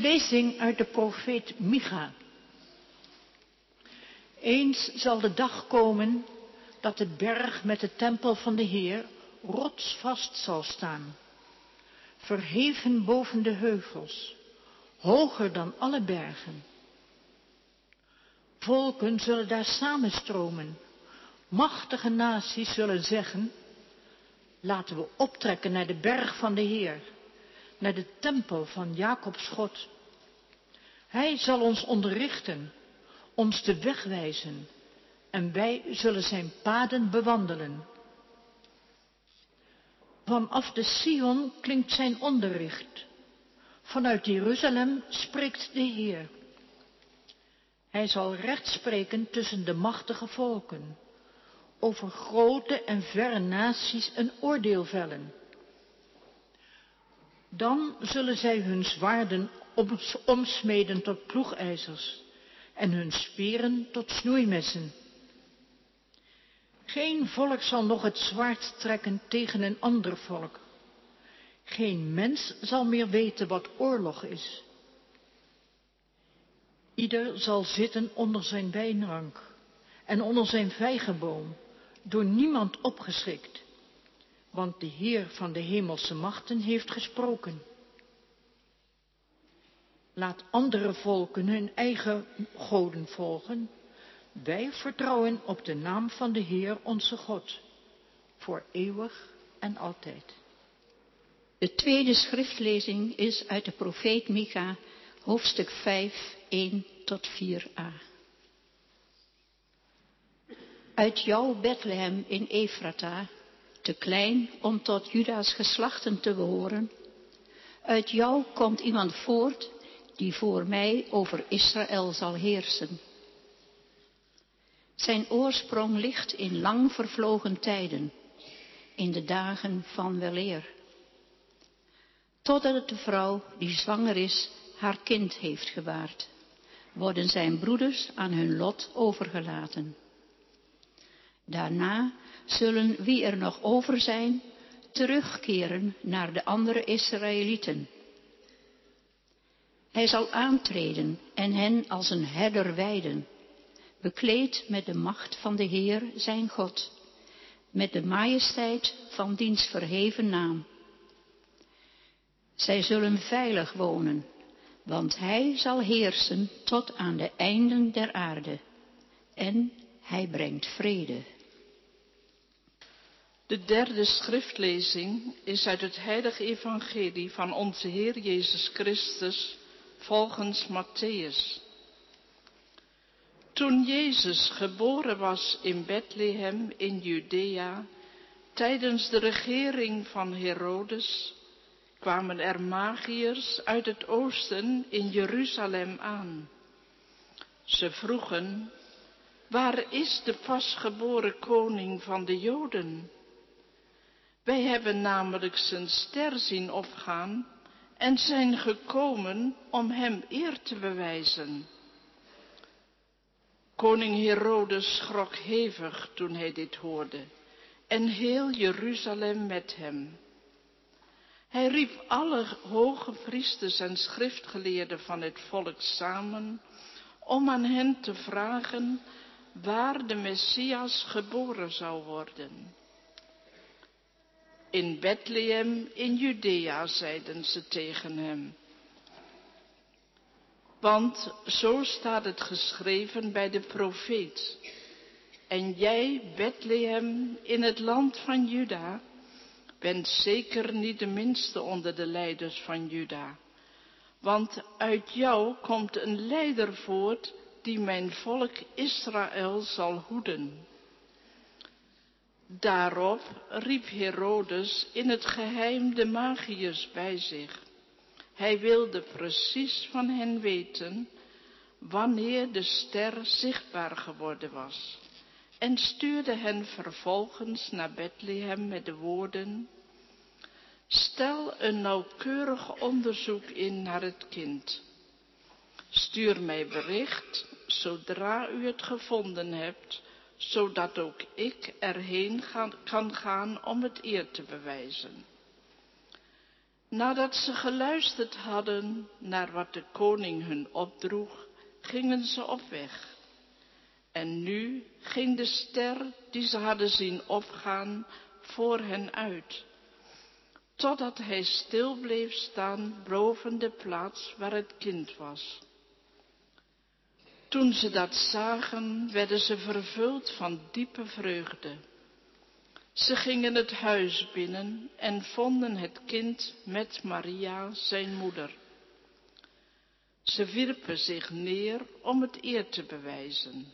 Lezing uit de profeet Micha. Eens zal de dag komen dat de berg met de tempel van de Heer rotsvast zal staan, verheven boven de heuvels, hoger dan alle bergen. Volken zullen daar samenstromen, machtige naties zullen zeggen, laten we optrekken naar de berg van de Heer, naar de tempel van Jacobs God. Hij zal ons onderrichten, ons de weg wijzen en wij zullen zijn paden bewandelen. Vanaf de Sion klinkt zijn onderricht. Vanuit Jeruzalem spreekt de Heer. Hij zal recht spreken tussen de machtige volken, over grote en verre naties een oordeel vellen. Dan zullen zij hun zwaarden omsmeden tot ploegijzers en hun speren tot snoeimessen. Geen volk zal nog het zwaard trekken tegen een ander volk. Geen mens zal meer weten wat oorlog is. Ieder zal zitten onder zijn wijnrank en onder zijn vijgenboom, door niemand opgeschikt, want de Heer van de hemelse machten heeft gesproken. Laat andere volken hun eigen goden volgen. Wij vertrouwen op de naam van de Heer onze God, voor eeuwig en altijd. De tweede schriftlezing is uit de profeet Micha, hoofdstuk 5, 1 tot 4a. Uit jou, Bethlehem in Efrata, te klein om tot Juda's geslachten te behoren, uit jou komt iemand voort die voor mij over Israël zal heersen. Zijn oorsprong ligt in lang vervlogen tijden, in de dagen van weleer. Totdat de vrouw die zwanger is haar kind heeft gebaard, worden zijn broeders aan hun lot overgelaten. Daarna zullen wie er nog over zijn, terugkeren naar de andere Israëlieten hij zal aantreden en hen als een herder weiden, bekleed met de macht van de Heer zijn God, met de majesteit van diens verheven naam. Zij zullen veilig wonen, want hij zal heersen tot aan de einden der aarde, en hij brengt vrede. De derde schriftlezing is uit het heilige evangelie van onze Heer Jezus Christus volgens Matthäus. Toen Jezus geboren was in Bethlehem in Judea, tijdens de regering van Herodes, kwamen er magiërs uit het oosten in Jeruzalem aan. Ze vroegen, waar is de pasgeboren koning van de Joden? Wij hebben namelijk zijn ster zien opgaan en zijn gekomen om hem eer te bewijzen. Koning Herodes schrok hevig toen hij dit hoorde en heel Jeruzalem met hem. Hij riep alle hoge priesters en schriftgeleerden van het volk samen om aan hen te vragen waar de Messias geboren zou worden. In Bethlehem in Judea, zeiden ze tegen hem. Want zo staat het geschreven bij de profeet. En jij, Bethlehem, in het land van Juda, bent zeker niet de minste onder de leiders van Juda. Want uit jou komt een leider voort die mijn volk Israël zal hoeden. Daarop riep Herodes in het geheim de magiërs bij zich. Hij wilde precies van hen weten wanneer de ster zichtbaar geworden was en stuurde hen vervolgens naar Bethlehem met de woorden, stel een nauwkeurig onderzoek in naar het kind. Stuur mij bericht zodra u het gevonden hebt zodat ook ik erheen kan gaan om het eer te bewijzen. Nadat ze geluisterd hadden naar wat de koning hun opdroeg, gingen ze op weg. En nu ging de ster die ze hadden zien opgaan voor hen uit, totdat hij stil bleef staan boven de plaats waar het kind was. Toen ze dat zagen, werden ze vervuld van diepe vreugde. Ze gingen het huis binnen en vonden het kind met Maria, zijn moeder. Ze wierpen zich neer om het eer te bewijzen.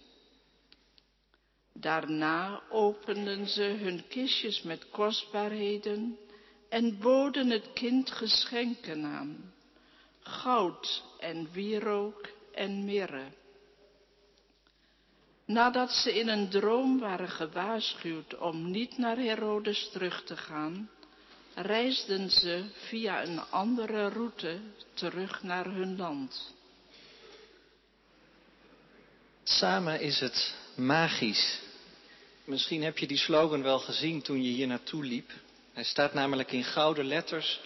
Daarna openden ze hun kistjes met kostbaarheden en boden het kind geschenken aan, goud en wierook en mirre. Nadat ze in een droom waren gewaarschuwd om niet naar Herodes terug te gaan, reisden ze via een andere route terug naar hun land. Samen is het magisch. Misschien heb je die slogan wel gezien toen je hier naartoe liep. Hij staat namelijk in gouden letters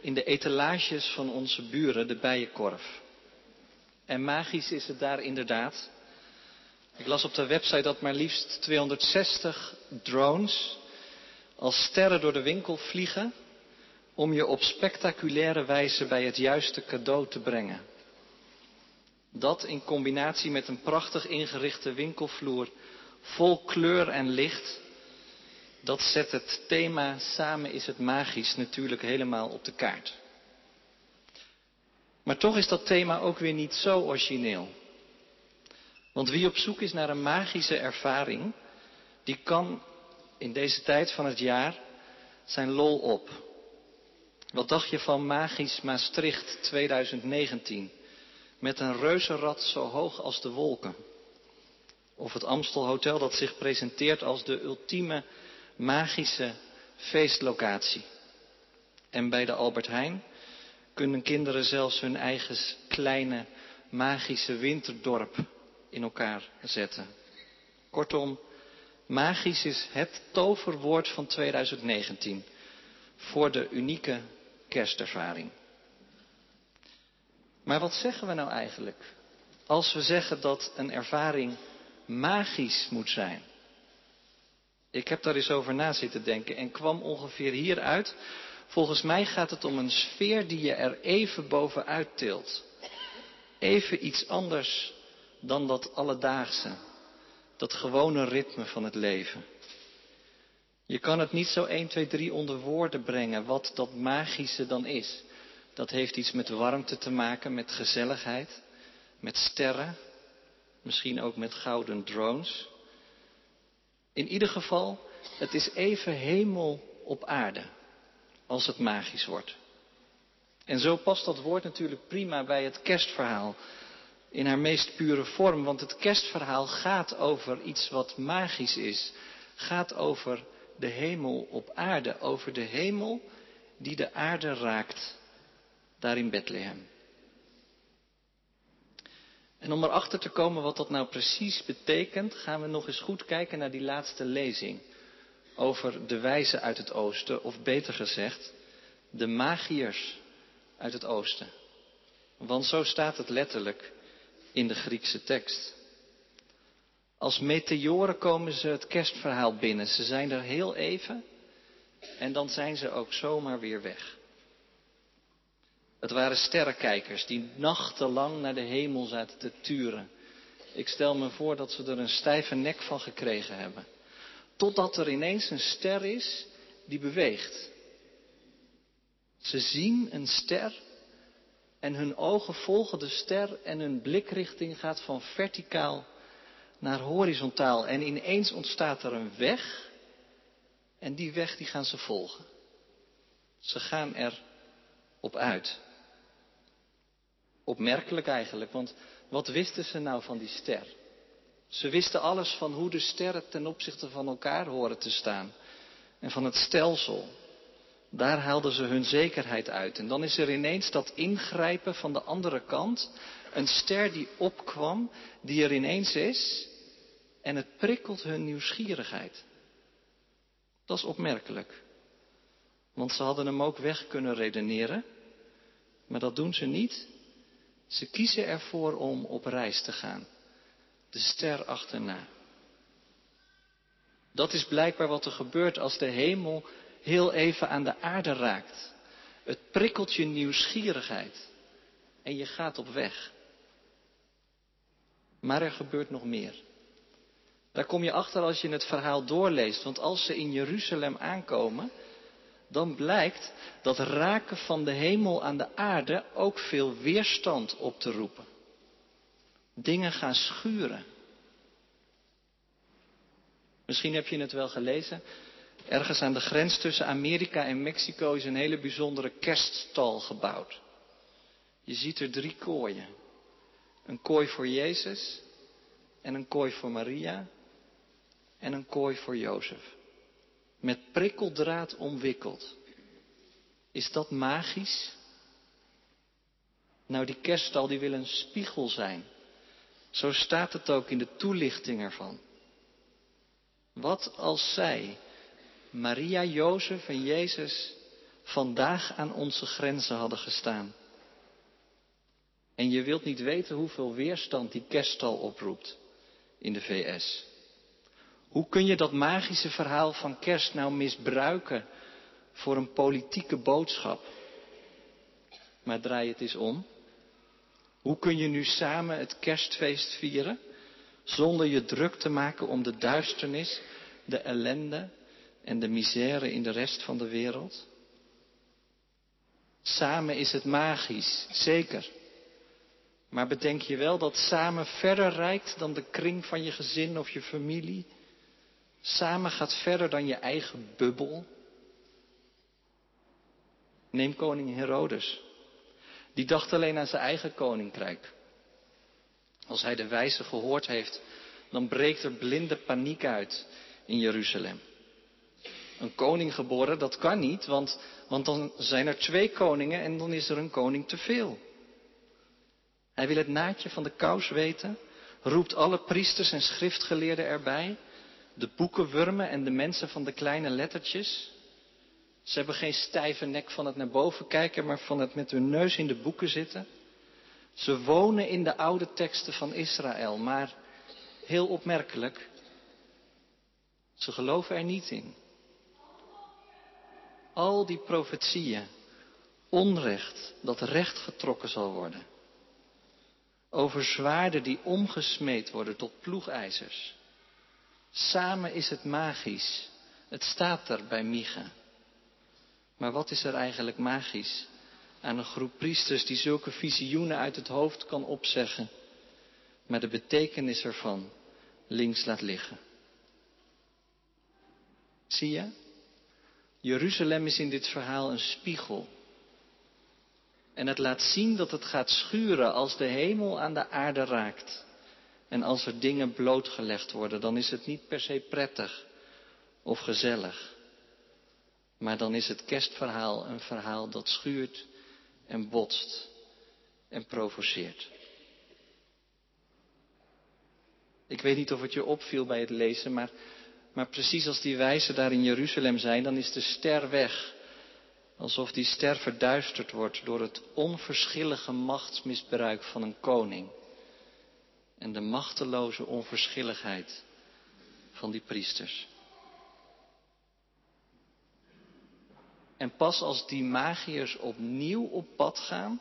in de etalages van onze buren, de Bijenkorf. En magisch is het daar inderdaad. Ik las op de website dat maar liefst 260 drones als sterren door de winkel vliegen om je op spectaculaire wijze bij het juiste cadeau te brengen. Dat in combinatie met een prachtig ingerichte winkelvloer vol kleur en licht, dat zet het thema Samen is het magisch natuurlijk helemaal op de kaart. Maar toch is dat thema ook weer niet zo origineel. Want wie op zoek is naar een magische ervaring, die kan in deze tijd van het jaar zijn lol op. Wat dacht je van Magisch Maastricht 2019? Met een reuzenrad zo hoog als de wolken. Of het Amstel Hotel dat zich presenteert als de ultieme magische feestlocatie. En bij de Albert Heijn kunnen kinderen zelfs hun eigen kleine magische winterdorp in elkaar zetten. Kortom, magisch is het toverwoord van 2019 voor de unieke kerstervaring. Maar wat zeggen we nou eigenlijk als we zeggen dat een ervaring magisch moet zijn? Ik heb daar eens over na zitten denken en kwam ongeveer hieruit. Volgens mij gaat het om een sfeer die je er even bovenuit tilt. Even iets anders dan dat alledaagse, dat gewone ritme van het leven. Je kan het niet zo 1, 2, 3 onder woorden brengen wat dat magische dan is. Dat heeft iets met warmte te maken, met gezelligheid, met sterren, misschien ook met gouden drones. In ieder geval, het is even hemel op aarde als het magisch wordt. En zo past dat woord natuurlijk prima bij het kerstverhaal in haar meest pure vorm, want het kerstverhaal gaat over iets wat magisch is. Gaat over de hemel op aarde, over de hemel die de aarde raakt, daar in Bethlehem. En om erachter te komen wat dat nou precies betekent, gaan we nog eens goed kijken naar die laatste lezing over de wijzen uit het oosten, of beter gezegd, de magiërs uit het oosten. Want zo staat het letterlijk in de Griekse tekst. Als meteoren komen ze het kerstverhaal binnen. Ze zijn er heel even en dan zijn ze ook zomaar weer weg. Het waren sterrenkijkers die nachtenlang naar de hemel zaten te turen. Ik stel me voor dat ze er een stijve nek van gekregen hebben. Totdat er ineens een ster is die beweegt. Ze zien een ster en hun ogen volgen de ster en hun blikrichting gaat van verticaal naar horizontaal. En ineens ontstaat er een weg en die weg die gaan ze volgen. Ze gaan er op uit. Opmerkelijk eigenlijk, want wat wisten ze nou van die ster? Ze wisten alles van hoe de sterren ten opzichte van elkaar horen te staan en van het stelsel. Daar haalden ze hun zekerheid uit. En dan is er ineens dat ingrijpen van de andere kant. Een ster die opkwam, die er ineens is. En het prikkelt hun nieuwsgierigheid. Dat is opmerkelijk. Want ze hadden hem ook weg kunnen redeneren. Maar dat doen ze niet. Ze kiezen ervoor om op reis te gaan. De ster achterna. Dat is blijkbaar wat er gebeurt als de hemel heel even aan de aarde raakt. Het prikkelt je nieuwsgierigheid. En je gaat op weg. Maar er gebeurt nog meer. Daar kom je achter als je het verhaal doorleest. Want als ze in Jeruzalem aankomen, dan blijkt dat raken van de hemel aan de aarde ook veel weerstand op te roepen. Dingen gaan schuren. Misschien heb je het wel gelezen. Ergens aan de grens tussen Amerika en Mexico is een hele bijzondere kerststal gebouwd. Je ziet er drie kooien. Een kooi voor Jezus en een kooi voor Maria en een kooi voor Jozef. Met prikkeldraad omwikkeld. Is dat magisch? Nou, die kerststal die wil een spiegel zijn. Zo staat het ook in de toelichting ervan. Wat als zij, Maria, Jozef en Jezus, vandaag aan onze grenzen hadden gestaan? En je wilt niet weten hoeveel weerstand die kerststal oproept in de VS. Hoe kun je dat magische verhaal van kerst nou misbruiken voor een politieke boodschap? Maar draai het eens om. Hoe kun je nu samen het kerstfeest vieren zonder je druk te maken om de duisternis, de ellende en de misère in de rest van de wereld? Samen is het magisch, zeker. Maar bedenk je wel dat samen verder reikt dan de kring van je gezin of je familie? Samen gaat verder dan je eigen bubbel? Neem koning Herodes. Die dacht alleen aan zijn eigen koninkrijk. Als hij de wijze gehoord heeft, dan breekt er blinde paniek uit in Jeruzalem. Een koning geboren, dat kan niet, want, want dan zijn er twee koningen en dan is er een koning te veel. Hij wil het naadje van de kous weten, roept alle priesters en schriftgeleerden erbij, de boekenwurmen en de mensen van de kleine lettertjes. Ze hebben geen stijve nek van het naar boven kijken, maar van het met hun neus in de boeken zitten. Ze wonen in de oude teksten van Israël, maar heel opmerkelijk, ze geloven er niet in. Al die profetieën, onrecht dat recht getrokken zal worden. Over zwaarden die omgesmeed worden tot ploegijzers. Samen is het magisch. Het staat er bij Micha. Maar wat is er eigenlijk magisch aan een groep priesters die zulke visioenen uit het hoofd kan opzeggen, maar de betekenis ervan links laat liggen? Zie je? Jeruzalem is in dit verhaal een spiegel. En het laat zien dat het gaat schuren als de hemel aan de aarde raakt. En als er dingen blootgelegd worden, dan is het niet per se prettig of gezellig. Maar dan is het kerstverhaal een verhaal dat schuurt en botst en provoceert. Ik weet niet of het je opviel bij het lezen, maar, maar precies als die wijzen daar in Jeruzalem zijn, dan is de ster weg. Alsof die ster verduisterd wordt door het onverschillige machtsmisbruik van een koning. En de machteloze onverschilligheid van die priesters. En pas als die magiërs opnieuw op pad gaan,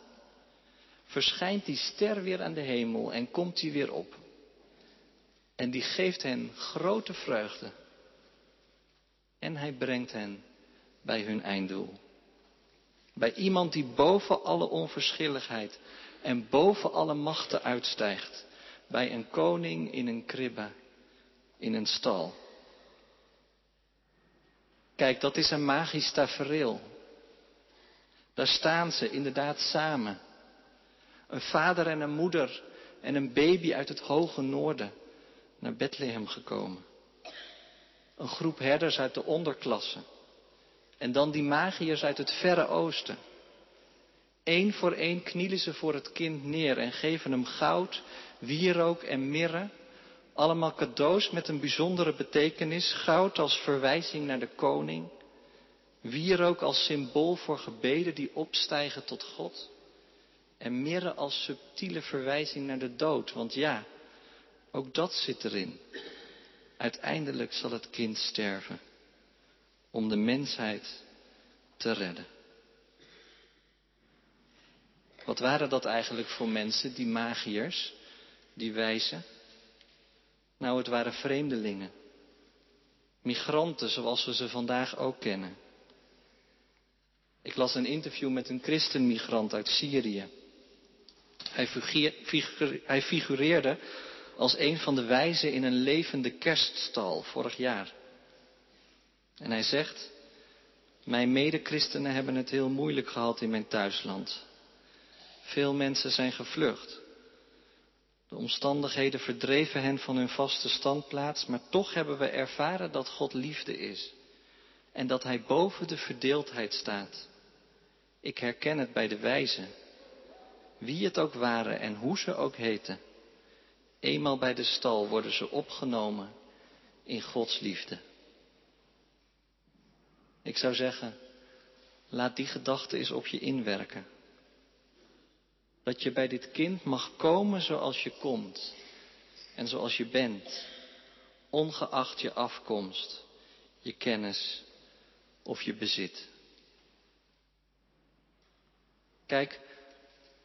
verschijnt die ster weer aan de hemel en komt die weer op. En die geeft hen grote vreugde. En hij brengt hen bij hun einddoel. Bij iemand die boven alle onverschilligheid en boven alle machten uitstijgt. Bij een koning in een kribbe, in een stal. Kijk, dat is een magisch tafereel. Daar staan ze inderdaad samen. Een vader en een moeder en een baby uit het hoge noorden naar Bethlehem gekomen. Een groep herders uit de onderklasse. En dan die magiërs uit het verre oosten. Eén voor één knielen ze voor het kind neer en geven hem goud, wierook en mirre. Allemaal cadeaus met een bijzondere betekenis. Goud als verwijzing naar de koning. wierook als symbool voor gebeden die opstijgen tot God en mirre als subtiele verwijzing naar de dood. Want ja, ook dat zit erin. Uiteindelijk zal het kind sterven om de mensheid te redden. Wat waren dat eigenlijk voor mensen, die magiërs, die wijzen? Nou, het waren vreemdelingen. Migranten zoals we ze vandaag ook kennen. Ik las een interview met een christenmigrant uit Syrië. Hij, figureerde als een van de wijzen in een levende kerststal vorig jaar. En hij zegt, mijn medechristenen hebben het heel moeilijk gehad in mijn thuisland. Veel mensen zijn gevlucht. De omstandigheden verdreven hen van hun vaste standplaats, maar toch hebben we ervaren dat God liefde is en dat Hij boven de verdeeldheid staat. Ik herken het bij de wijzen, wie het ook waren en hoe ze ook heten. Eenmaal bij de stal worden ze opgenomen in Gods liefde. Ik zou zeggen, laat die gedachte eens op je inwerken. Dat je bij dit kind mag komen zoals je komt en zoals je bent, ongeacht je afkomst, je kennis of je bezit. Kijk,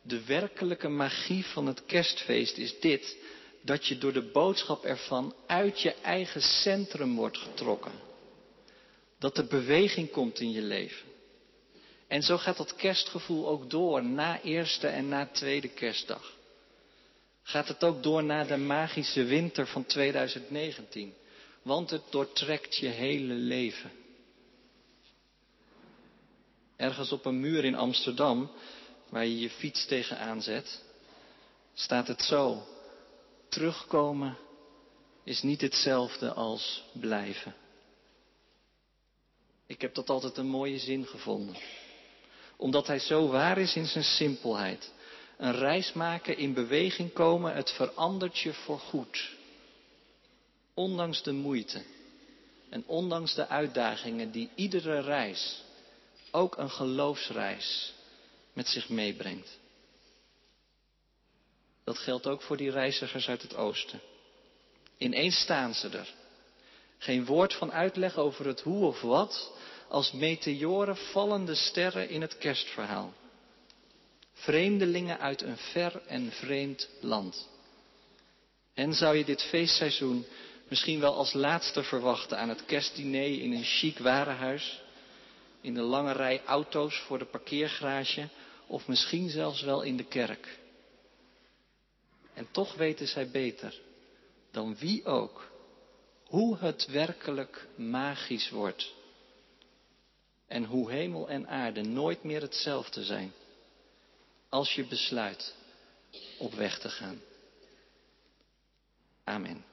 de werkelijke magie van het kerstfeest is dit, dat je door de boodschap ervan uit je eigen centrum wordt getrokken. Dat er beweging komt in je leven. En zo gaat dat kerstgevoel ook door na eerste en na tweede kerstdag. Gaat het ook door na de magische winter van 2019. Want het doortrekt je hele leven. Ergens op een muur in Amsterdam, waar je je fiets tegenaan zet, staat het zo. Terugkomen is niet hetzelfde als blijven. Ik heb dat altijd een mooie zin gevonden omdat hij zo waar is in zijn simpelheid. Een reis maken, in beweging komen, het verandert je voor goed. Ondanks de moeite en ondanks de uitdagingen die iedere reis, ook een geloofsreis, met zich meebrengt. Dat geldt ook voor die reizigers uit het oosten. Ineens staan ze er. Geen woord van uitleg over het hoe of wat, als meteoren vallende sterren in het kerstverhaal. Vreemdelingen uit een ver en vreemd land. En zou je dit feestseizoen misschien wel als laatste verwachten aan het kerstdiner in een chic warenhuis, in de lange rij auto's voor de parkeergarage of misschien zelfs wel in de kerk. En toch weten zij beter dan wie ook hoe het werkelijk magisch wordt en hoe hemel en aarde nooit meer hetzelfde zijn als je besluit op weg te gaan. Amen.